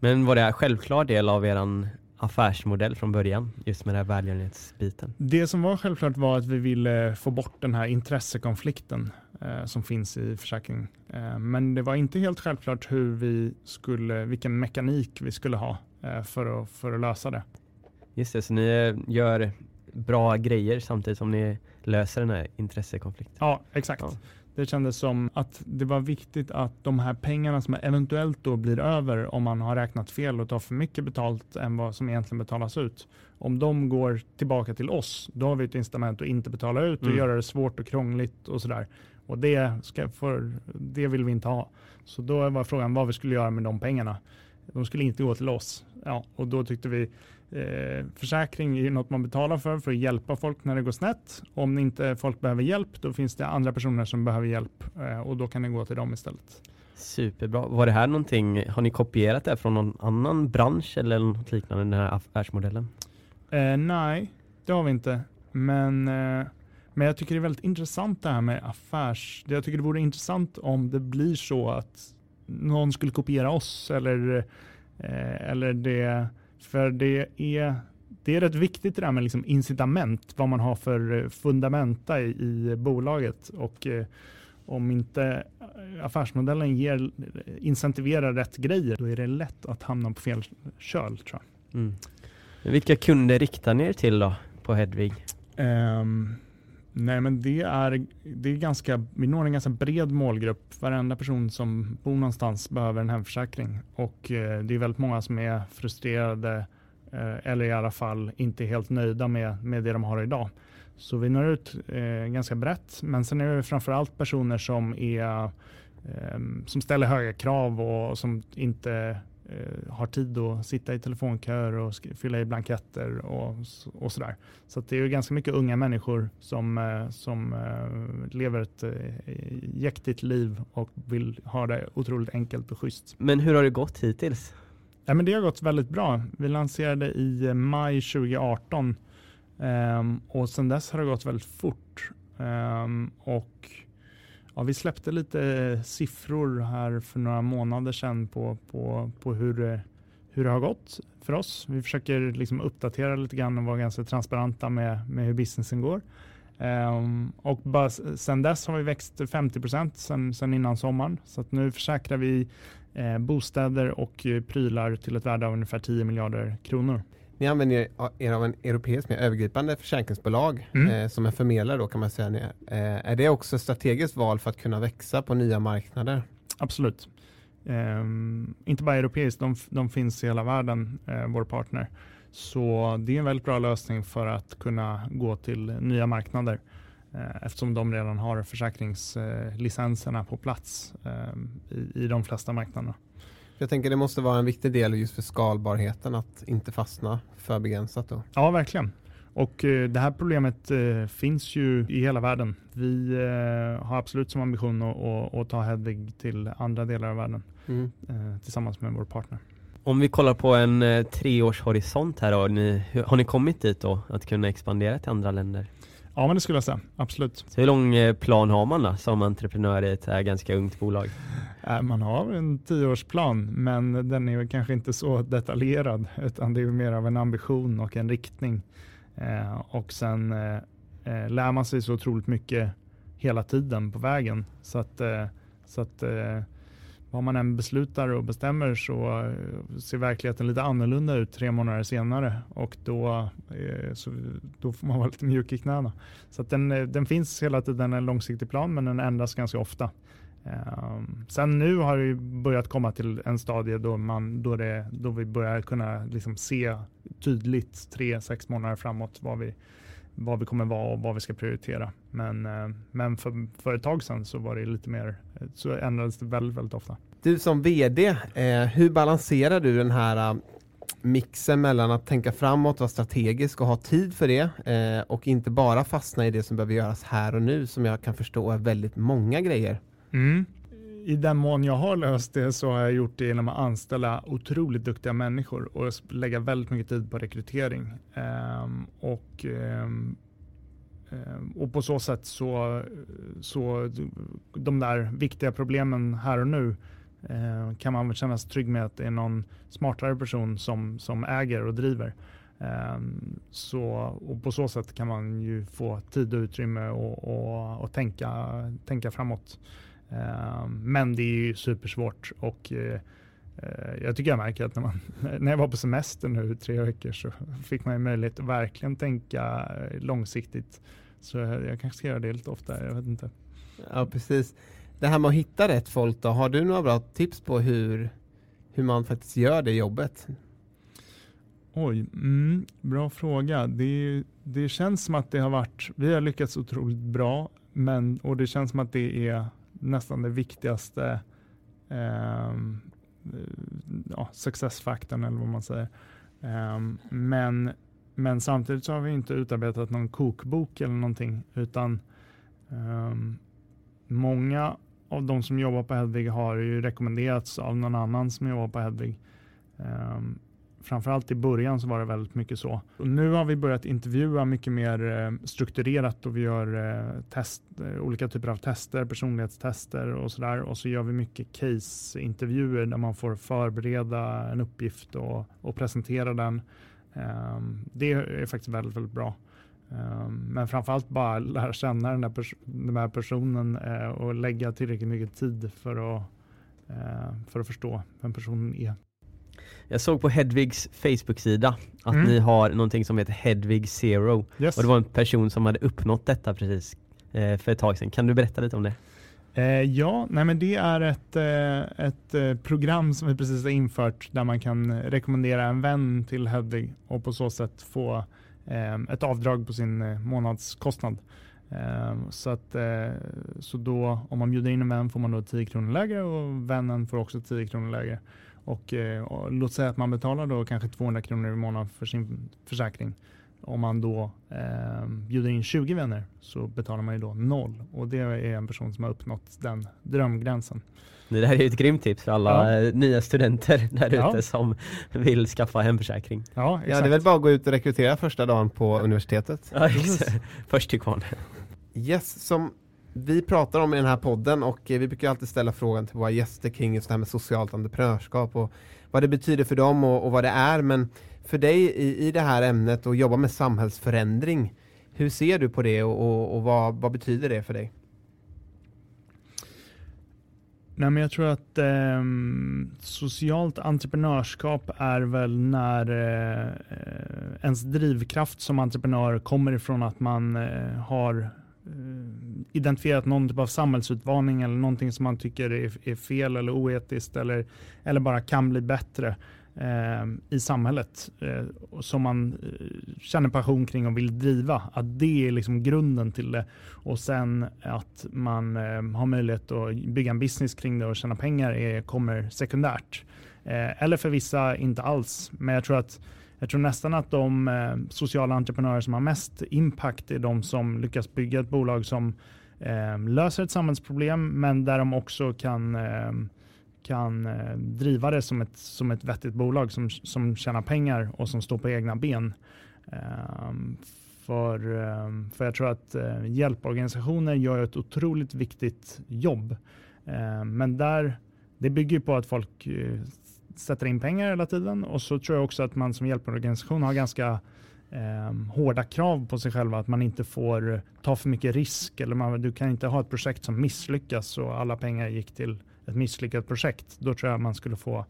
Men var det en självklar del av er affärsmodell från början, just med den här välgörenhetsbiten? Det som var självklart var att vi ville få bort den här intressekonflikten eh, som finns i försäkring. Eh, men det var inte helt självklart hur vi skulle, vilken mekanik vi skulle ha eh, för, att, för att lösa det. Just det, så ni gör bra grejer samtidigt som ni löser den här intressekonflikten? Ja, exakt. Ja. Det kändes som att det var viktigt att de här pengarna som eventuellt då blir över om man har räknat fel och tar för mycket betalt än vad som egentligen betalas ut. Om de går tillbaka till oss, då har vi ett incitament att inte betala ut och mm. göra det svårt och krångligt och sådär. Och det, ska för, det vill vi inte ha. Så då var frågan vad vi skulle göra med de pengarna. De skulle inte gå till oss. Ja, och då tyckte vi Eh, försäkring är något man betalar för för att hjälpa folk när det går snett. Om inte folk behöver hjälp, då finns det andra personer som behöver hjälp eh, och då kan det gå till dem istället. Superbra. Var det här någonting, har ni kopierat det från någon annan bransch eller något liknande, den här affärsmodellen? Eh, nej, det har vi inte. Men, eh, men jag tycker det är väldigt intressant det här med affärs... Jag tycker det vore intressant om det blir så att någon skulle kopiera oss eller, eh, eller det för det är, det är rätt viktigt det där med liksom incitament, vad man har för fundamenta i, i bolaget. Och eh, om inte affärsmodellen ger, incentiverar rätt grejer, då är det lätt att hamna på fel köl tror jag. Mm. Vilka kunder riktar ni er till då på Hedvig? Um, nej men det är, det är ganska, vi når en ganska bred målgrupp. Varenda person som bor någonstans behöver en hemförsäkring. Och eh, det är väldigt många som är frustrerade eh, eller i alla fall inte helt nöjda med, med det de har idag. Så vi når ut eh, ganska brett. Men sen är det framförallt personer som, är, eh, som ställer höga krav och som inte har tid att sitta i telefonköer och fylla i blanketter och, och sådär. Så det är ganska mycket unga människor som, eh, som eh, lever ett eh, jäktigt liv och vill ha det otroligt enkelt och schysst. Men hur har det gått hittills? Ja, men det har gått väldigt bra. Vi lanserade i maj 2018 um, och sedan dess har det gått väldigt fort. Um, och Ja, vi släppte lite eh, siffror här för några månader sedan på, på, på hur, det, hur det har gått för oss. Vi försöker liksom uppdatera lite grann och vara ganska transparenta med, med hur businessen går. Um, och bara, sen dess har vi växt 50 procent sen, sen innan sommaren. Så att nu försäkrar vi eh, bostäder och eh, prylar till ett värde av ungefär 10 miljarder kronor. Ni använder er av en europeisk mer övergripande försäkringsbolag mm. eh, som en förmedlare då kan man säga. Eh, är det också strategiskt val för att kunna växa på nya marknader? Absolut. Eh, inte bara europeiskt, de, de, finns i hela världen, eh, vår partner. Så det är en väldigt bra lösning för att kunna gå till nya marknader eh, eftersom de redan har försäkringslicenserna på plats eh, i, i de flesta marknaderna. Jag tänker det måste vara en viktig del just för skalbarheten att inte fastna för begränsat då. Ja, verkligen. Och eh, det här problemet eh, finns ju i hela världen. Vi eh, har absolut som ambition att, att, ta Hedvig till andra delar av världen mm. Tillsammans med vår partner. Om vi kollar på en treårshorisont här då, ni, har ni kommit dit då att kunna expandera till andra länder? Ja, men det skulle jag säga. Absolut. Så hur lång eh, plan har man då som entreprenör i ett äh, ganska ungt bolag? Äh, man har en tioårsplan, men den är kanske inte så detaljerad, utan det är mer av en ambition och en riktning. Eh, och sen eh, eh, lär man sig så otroligt mycket hela tiden på vägen. Så att, eh, så att vad man än beslutar och bestämmer så eh, ser verkligheten lite annorlunda ut tre månader senare och då, eh, så, då får man vara lite mjuk i knäna. Så den, eh, den finns hela tiden en långsiktig plan men den ändras ganska ofta. Ehm, sen nu har vi börjat komma till en stadie då, man, då, det, då vi börjar kunna liksom se tydligt tre, sex månader framåt vad vi, vad vi kommer vara och vad vi ska prioritera. Men, eh, men för, för ett tag sedan så var det lite mer, så ändrades det väldigt, väldigt ofta. Du som VD, eh, hur balanserar du den här eh, mixen mellan att tänka framåt, vara strategisk och ha tid för det eh, och inte bara fastna i det som behöver göras här och nu som jag kan förstå är väldigt många grejer? Mm i den mån jag har löst det så har jag gjort det genom att anställa otroligt duktiga människor och lägga väldigt mycket tid på rekrytering. Um, och, um, och på så sätt så, så de där viktiga problemen här och nu eh, kan man väl känna sig trygg med att det är någon smartare person som, som äger och driver. Eh, så, och på så sätt kan man ju få tid och utrymme och, och, och tänka, tänka framåt. Um, men det är ju supersvårt och uh, jag tycker jag märker att när, man, <laughs> när jag var på semester nu tre veckor så fick man ju möjlighet att verkligen tänka långsiktigt. Så jag kanske ska göra det lite oftare, jag vet inte. Ja, precis. Det här med att hitta rätt folk då, har du några bra tips på hur, hur man faktiskt gör det jobbet? Oj, mm, bra fråga. Det, det känns som att det har varit, vi har lyckats otroligt bra, men, och det känns som att det är nästan det viktigaste eh, ja, successfaktorn eller vad man säger. Eh, men, men samtidigt så har vi inte utarbetat någon kokbok eller någonting, utan eh, många av de som jobbar på Hedvig har ju rekommenderats av någon annan som jobbar på Hedvig. Ehm, Framförallt i början så var det väldigt mycket så. Och nu har vi börjat intervjua mycket mer eh, strukturerat och vi gör eh, test, eh, olika typer av tester, personlighetstester och sådär. Och så gör vi mycket case-intervjuer där man får förbereda en uppgift och, och presentera den. Ehm, det är faktiskt väldigt, väldigt bra. Ehm, men framförallt bara lära känna den, här, pers den här personen och lägga tillräckligt mycket tid för att, för att förstå vem personen är. Jag såg på Hedvigs Facebook-sida att mm. ni har någonting som heter Hedvig Zero. Yes. Och det var en person som hade uppnått detta precis eh, för ett tag sedan. Kan du berätta lite om det? Eh, ja, nej men det är ett, eh, ett eh, program som vi precis har infört där man kan rekommendera en vän till Hedvig och på så sätt få eh, ett avdrag på sin månadskostnad. Så, att, så då om man bjuder in en vän får man då 10 kronor lägre och vännen får också 10 kronor lägre. Och, eh, och, låt säga att man betalar då kanske 200 kronor i månaden för sin försäkring. Om man då eh, bjuder in 20 vänner så betalar man ju då noll. Och det är en person som har uppnått den drömgränsen. Det här är ett grymt tips för alla ja. nya studenter <laughs> där ute ja. som vill skaffa hemförsäkring. Ja, exakt. ja, det är väl bara att gå ut och rekrytera första dagen på universitetet. Ja, <laughs> Först till kvarn. Yes, som vi pratar om i den här podden och eh, vi brukar alltid ställa frågan till våra gäster kring just det här med socialt entreprenörskap och vad det betyder för dem och, och vad det är. Men för dig i, i det här ämnet och jobba med samhällsförändring, hur ser du på det och, och, och vad, vad betyder det för dig? Nej, men jag tror att eh, socialt entreprenörskap är väl när eh, eh, ens drivkraft som entreprenör kommer ifrån att man eh, har Eh, Eh, identifierat någon typ av samhällsutmaning eller någonting som man tycker är, är fel eller oetiskt eller, eller bara kan bli bättre eh, i samhället eh, som man eh, känner passion kring och vill driva. Att det är liksom grunden till det och sen att man eh, har möjlighet att bygga en business kring det och tjäna pengar är, kommer sekundärt. Eh, eller för vissa inte alls, men jag tror att jag tror nästan att de eh, sociala entreprenörer som har mest impact är de som lyckas bygga ett bolag som eh, löser ett samhällsproblem men där de också kan, eh, kan driva det som ett, som ett vettigt bolag som, som tjänar pengar och som står på egna ben. Ehm, för, ehm, för jag tror att hjälporganisationer gör ett otroligt viktigt jobb. Ehm, men där, det bygger på att folk sätter in pengar hela tiden och så tror jag också att man som hjälporganisation har ganska eh, hårda krav på sig själva att man inte får ta för mycket risk eller man, du kan inte ha ett projekt som misslyckas och alla pengar gick till ett misslyckat projekt. Då tror jag man skulle få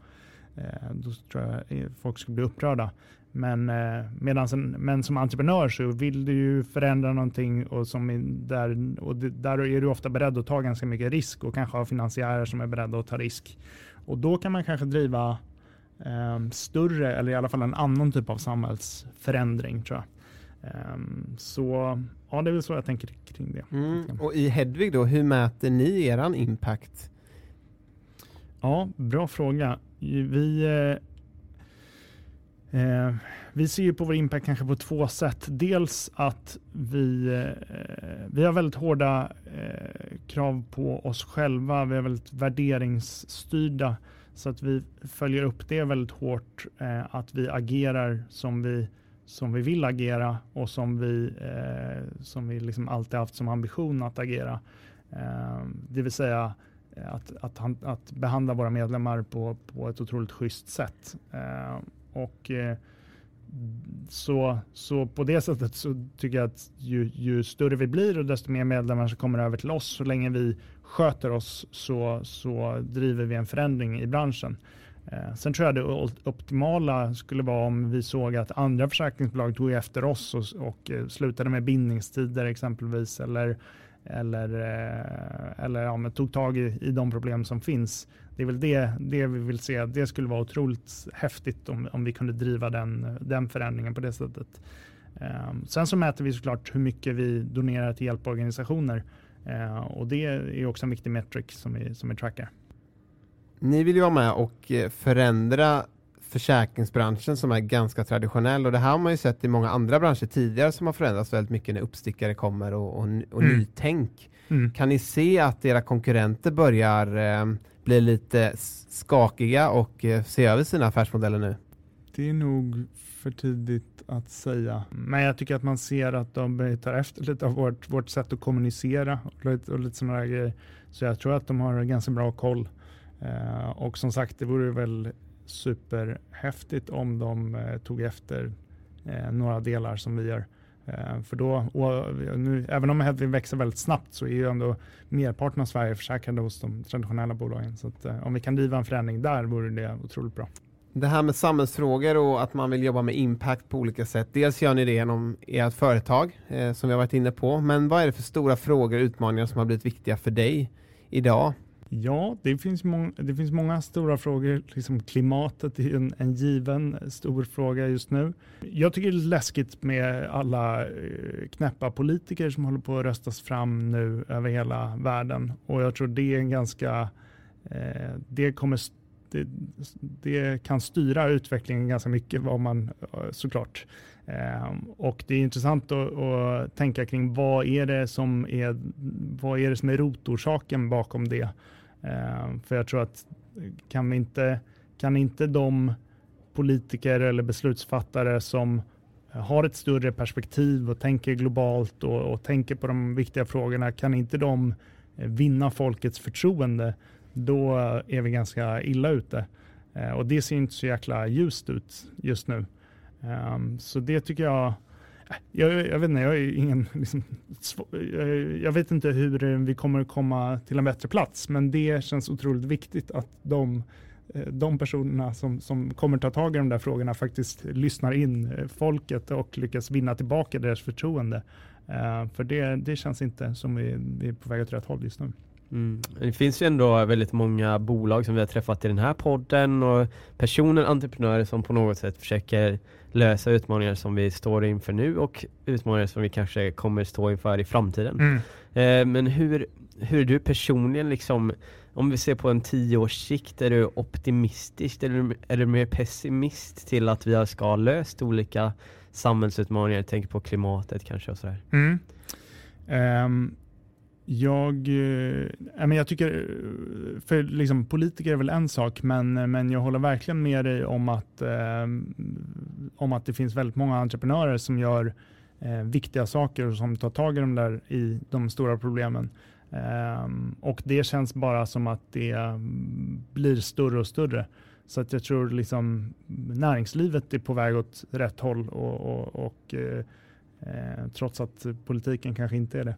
eh, då tror jag folk skulle bli upprörda. Men, eh, medans en, men som entreprenör så vill du ju förändra någonting och, som där, och det, där är du ofta beredd att ta ganska mycket risk och kanske ha finansiärer som är beredda att ta risk. Och då kan man kanske driva eh, större eller i alla fall en annan typ av samhällsförändring tror jag. Um, så ja, det är väl så jag tänker kring det. Mm. Och i Hedvig då, hur mäter ni eran impact? Ja, bra fråga. Vi eh, Eh, vi ser ju på vår impact kanske på två sätt. Dels att vi, eh, vi har väldigt hårda eh, krav på oss själva. Vi är väldigt värderingsstyrda så att vi följer upp det väldigt hårt. Eh, att vi agerar som vi som vi vill agera och som vi, eh, som vi liksom alltid haft som ambition att agera. Eh, det vill säga eh, att, att, att, behandla våra medlemmar på, på ett otroligt schysst sätt. Eh, och eh, så, så på det sättet så tycker jag att ju, ju, större vi blir och desto mer medlemmar som kommer över till oss, så länge vi sköter oss så, så driver vi en förändring i branschen. Eh, sen tror jag det optimala skulle vara om vi såg att andra försäkringsbolag tog efter oss och, och eh, slutade med bindningstider exempelvis eller, eller, eh, eller ja, tog tag i, i de problem som finns. Det är väl det, det vi vill se. Det skulle vara otroligt häftigt om, om vi kunde driva den, den förändringen på det sättet. Um, sen så mäter vi såklart hur mycket vi donerar till hjälporganisationer uh, och det är också en viktig metric som vi, som vi trackar. Ni vill ju vara med och eh, förändra försäkringsbranschen som är ganska traditionell och det här har man ju sett i många andra branscher tidigare som har förändrats väldigt mycket när uppstickare kommer och, och, och mm. nytänk. Mm. Kan ni se att era konkurrenter börjar eh, bli lite skakiga och eh, se över sina affärsmodeller nu? Det är nog för tidigt att säga. Men jag tycker att man ser att de tar efter lite av vårt, vårt sätt att kommunicera och lite, och lite sådana grejer. Så jag tror att de har ganska bra koll. Eh, och som sagt, det vore väl superhäftigt om de eh, tog efter eh, några delar som vi gör. Eh, för då, nu, även om Hedvig växer väldigt snabbt så är ju ändå merparten av Sverige försäkrade hos de traditionella bolagen. Så att, eh, om vi kan driva en förändring där vore det otroligt bra. Det här med samhällsfrågor och att man vill jobba med impact på olika sätt. Dels gör ni det genom ert företag eh, som vi har varit inne på. Men vad är det för stora frågor och utmaningar som har blivit viktiga för dig idag? Ja, det finns, många, det finns många stora frågor. Liksom klimatet är en, en given eh, stor fråga just nu. Jag tycker det är läskigt med alla eh, knäppa politiker som håller på att röstas fram nu över hela världen. Och jag tror det är en ganska... Eh, det kommer det, det, kan styra utvecklingen ganska mycket, vad man eh, såklart. Eh, och det är intressant att, att, tänka kring vad är det som är, vad är det som är rotorsaken bakom det? Eh, för jag tror att kan, vi inte, kan inte de politiker eller beslutsfattare som har ett större perspektiv och tänker globalt och, och tänker på de viktiga frågorna, kan inte de eh, vinna folkets förtroende, då är vi ganska illa ute. Eh, och det ser inte så jäkla ljust ut just nu. Så det tycker jag jag, jag, vet inte, jag är ingen, liksom, jag vet inte hur vi kommer komma till en bättre plats, men det känns otroligt viktigt att de, eh, de personerna som, som kommer ta tag i de där frågorna faktiskt lyssnar in eh, folket och lyckas vinna tillbaka deras förtroende. Eh, för det, det känns inte som vi, vi är på väg åt rätt håll just nu. Mm. Det finns ju ändå väldigt många bolag som vi har träffat i den här podden och personer, entreprenörer som på något sätt försöker lösa utmaningar som vi står inför nu och utmaningar som vi kanske kommer stå inför i framtiden. Mm. Eh, men hur, hur är du personligen liksom, om vi ser på en tio års sikt, är du optimistisk eller är du mer pessimist till att vi ska ha löst olika samhällsutmaningar, tänker på klimatet kanske och sådär? Mm. Um, jag, äh, jag tycker, för liksom, politiker är väl en sak, men, men jag håller verkligen med dig om att, eh, om att det finns väldigt många entreprenörer som gör eh, viktiga saker och som tar tag i de, där, i de stora problemen. Eh, och det känns bara som att det mm, blir större och större. Så att jag tror liksom näringslivet är på väg åt rätt håll och, och, och eh, eh trots att politiken kanske inte är det.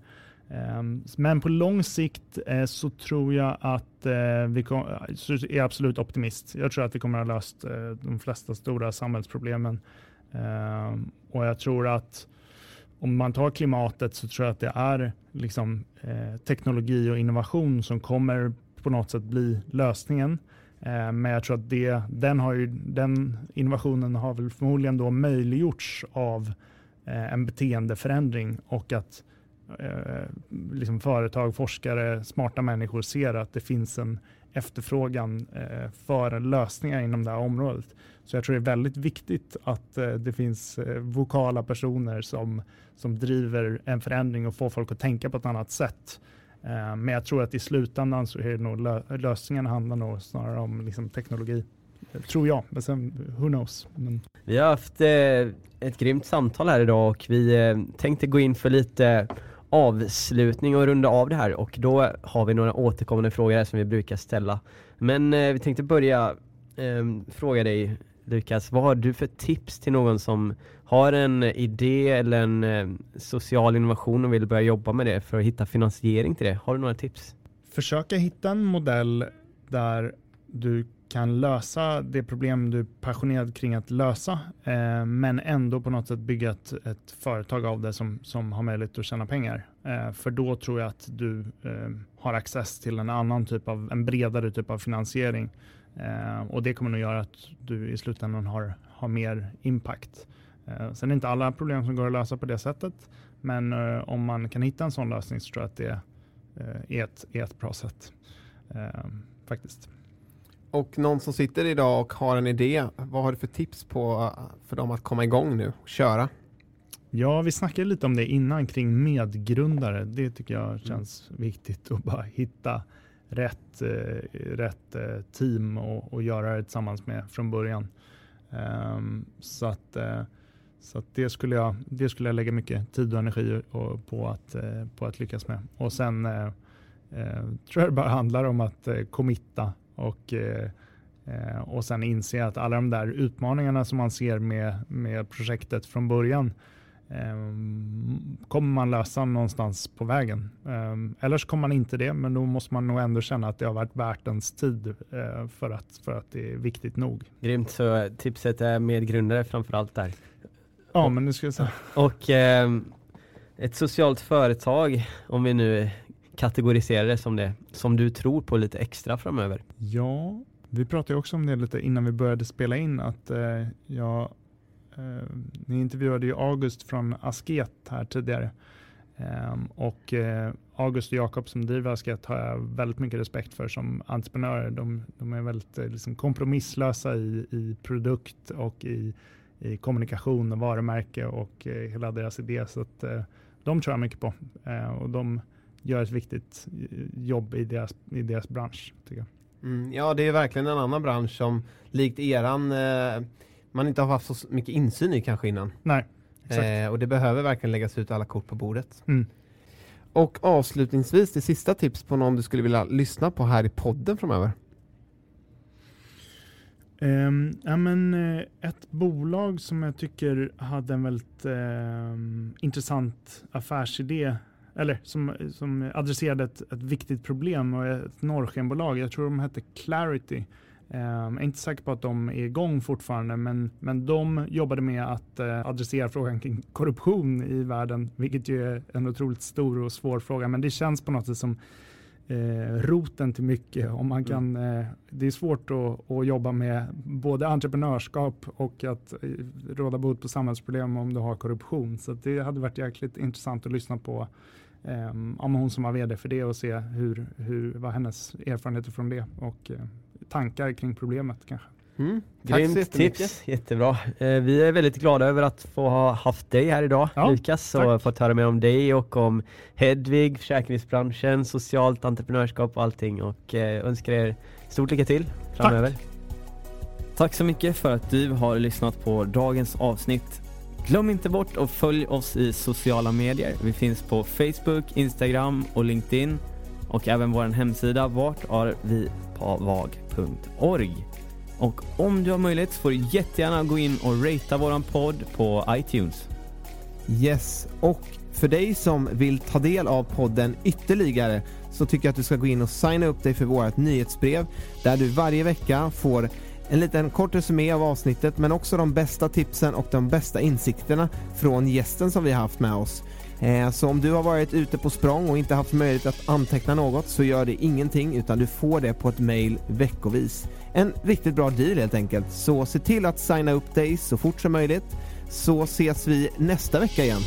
Ehm, men på lång sikt eh, så tror jag att eh, vi är absolut optimist. Jag tror att vi kommer att ha löst eh, de flesta stora samhällsproblemen. Ehm, och jag tror att om man tar klimatet så tror jag att det är liksom, eh, teknologi och innovation som kommer på något sätt bli lösningen. Ehm, men jag tror att det, den, har ju, den innovationen har väl förmodligen då möjliggjorts av en beteendeförändring och att eh, Eh, liksom företag, forskare, smarta människor ser att det finns en efterfrågan eh, för lösningar inom det här området. Så jag tror det är väldigt viktigt att eh, det finns eh, vokala personer som, som driver en förändring och får folk att tänka på ett annat sätt. Eh, men jag tror att i slutändan så är det nog lö lösningen handlar nog snarare om liksom, teknologi. Tror jag, men sen who knows. Men... Vi har haft eh, ett grymt samtal här idag och vi eh, tänkte gå in för lite avslutning och runda av det här och då har vi några återkommande frågor som vi brukar ställa. Men eh, vi tänkte börja eh, fråga dig Lukas, vad har du för tips till någon som har en idé eller en eh, social innovation och vill börja jobba med det för att hitta finansiering till det? Har du några tips? Försöka hitta en modell där du kan lösa det problem du är passionerad kring att lösa, eh, men ändå på något sätt bygga ett, ett, företag av det som, som har möjlighet att tjäna pengar. Eh, för då tror jag att du eh, har access till en annan typ av, en bredare typ av finansiering. Eh, och det kommer nog göra att du i slutändan har, har mer impact. Eh, sen är det inte alla problem som går att lösa på det sättet, men eh, om man kan hitta en sån lösning så tror jag att det eh, är ett, är ett bra sätt. Eh, faktiskt. Och någon som sitter idag och har en idé, vad har du för tips på för dem att komma igång nu och köra? Ja, vi snackade lite om det innan kring medgrundare. Det tycker jag känns mm. viktigt att bara hitta rätt, eh, rätt eh, team och, och, göra det tillsammans med från början. Um, så att, eh, så att det, skulle jag, det skulle jag lägga mycket tid och energi på, att, eh, på att lyckas med. Och sen eh, eh, tror jag det bara handlar om att eh, committa och, eh, eh, och sen inse att alla de där utmaningarna som man ser med, med projektet från början eh, kommer man lösa någonstans på vägen. Eller så kommer man inte det, men då måste man nog ändå känna att det har varit värt ens tid för att, för att det är viktigt nog. Grymt, så tipset är medgrundare framförallt där. Ja, men det ska jag säga. Och eh, ett socialt företag, om vi nu kategorisera det som det, som du tror på lite extra framöver? Ja, vi pratade också om det lite innan vi började spela in att eh, jag, eh, ni intervjuade ju August från Asket här tidigare. Um, och uh, August och Jakob som driver Asket har jag väldigt mycket respekt för som entreprenörer. De, de är väldigt uh, liksom kompromisslösa i, i produkt och i, i kommunikation och varumärke och uh, hela deras idé. Så att, de tror jag mycket på. Ehm, och de gör ett viktigt eh, jobb i deras, i deras bransch. Tycker jag. Mm, ja, det är verkligen en annan bransch som likt eran eh, man inte har haft så mycket insyn i kanske innan. Nej, eh, och det behöver verkligen läggas ut alla kort på bordet. Mm. Och avslutningsvis, det sista tips på någon du skulle vilja lyssna på här i podden framöver? Um, ja, men, uh, ett bolag som jag tycker hade en väldigt uh, intressant affärsidé eller som, som adresserade ett, ett viktigt problem och ett norrskenbolag. Jag tror de hette Clarity. Ehm, jag är inte säker på att de är igång fortfarande, men, men de jobbade med att eh, adressera frågan kring korruption i världen, vilket ju är en otroligt stor och svår fråga. Men det känns på något sätt som eh, roten till mycket. Om man kan, mm. eh, det är svårt att, att, jobba med både entreprenörskap och att eh, råda bot på samhällsproblem om du har korruption. Så det hade varit jäkligt intressant att lyssna på um, om hon som var vd för det och se hur, hur, vad hennes erfarenheter från det och uh, tankar kring problemet kanske. Mm. Grymt tips, jättebra. Eh, vi är väldigt glada över att få ha haft dig här idag ja, Lukas och fått höra mer om dig och om Hedvig, försäkringsbranschen, socialt entreprenörskap och allting och eh, önskar er stort lycka till framöver. Tack. Tack så mycket för att du har lyssnat på dagens avsnitt Glöm inte bort att följ oss i sociala medier. Vi finns på Facebook, Instagram och LinkedIn och även vår hemsida vartarvipavag.org. Och om du har möjlighet så får du jättegärna gå in och ratea våran podd på iTunes. Yes, och för dig som vill ta del av podden ytterligare så tycker jag att du ska gå in och signa upp dig för vårt nyhetsbrev där du varje vecka får en liten kort resumé av avsnittet men också de bästa tipsen och de bästa insikterna från gästen som vi har haft med oss. Eh, så om du har varit ute på språng och inte haft möjlighet att anteckna något så gör det ingenting utan du får det på ett mail veckovis. En riktigt bra deal helt enkelt. Så se till att signa upp dig så fort som möjligt så ses vi nästa vecka igen.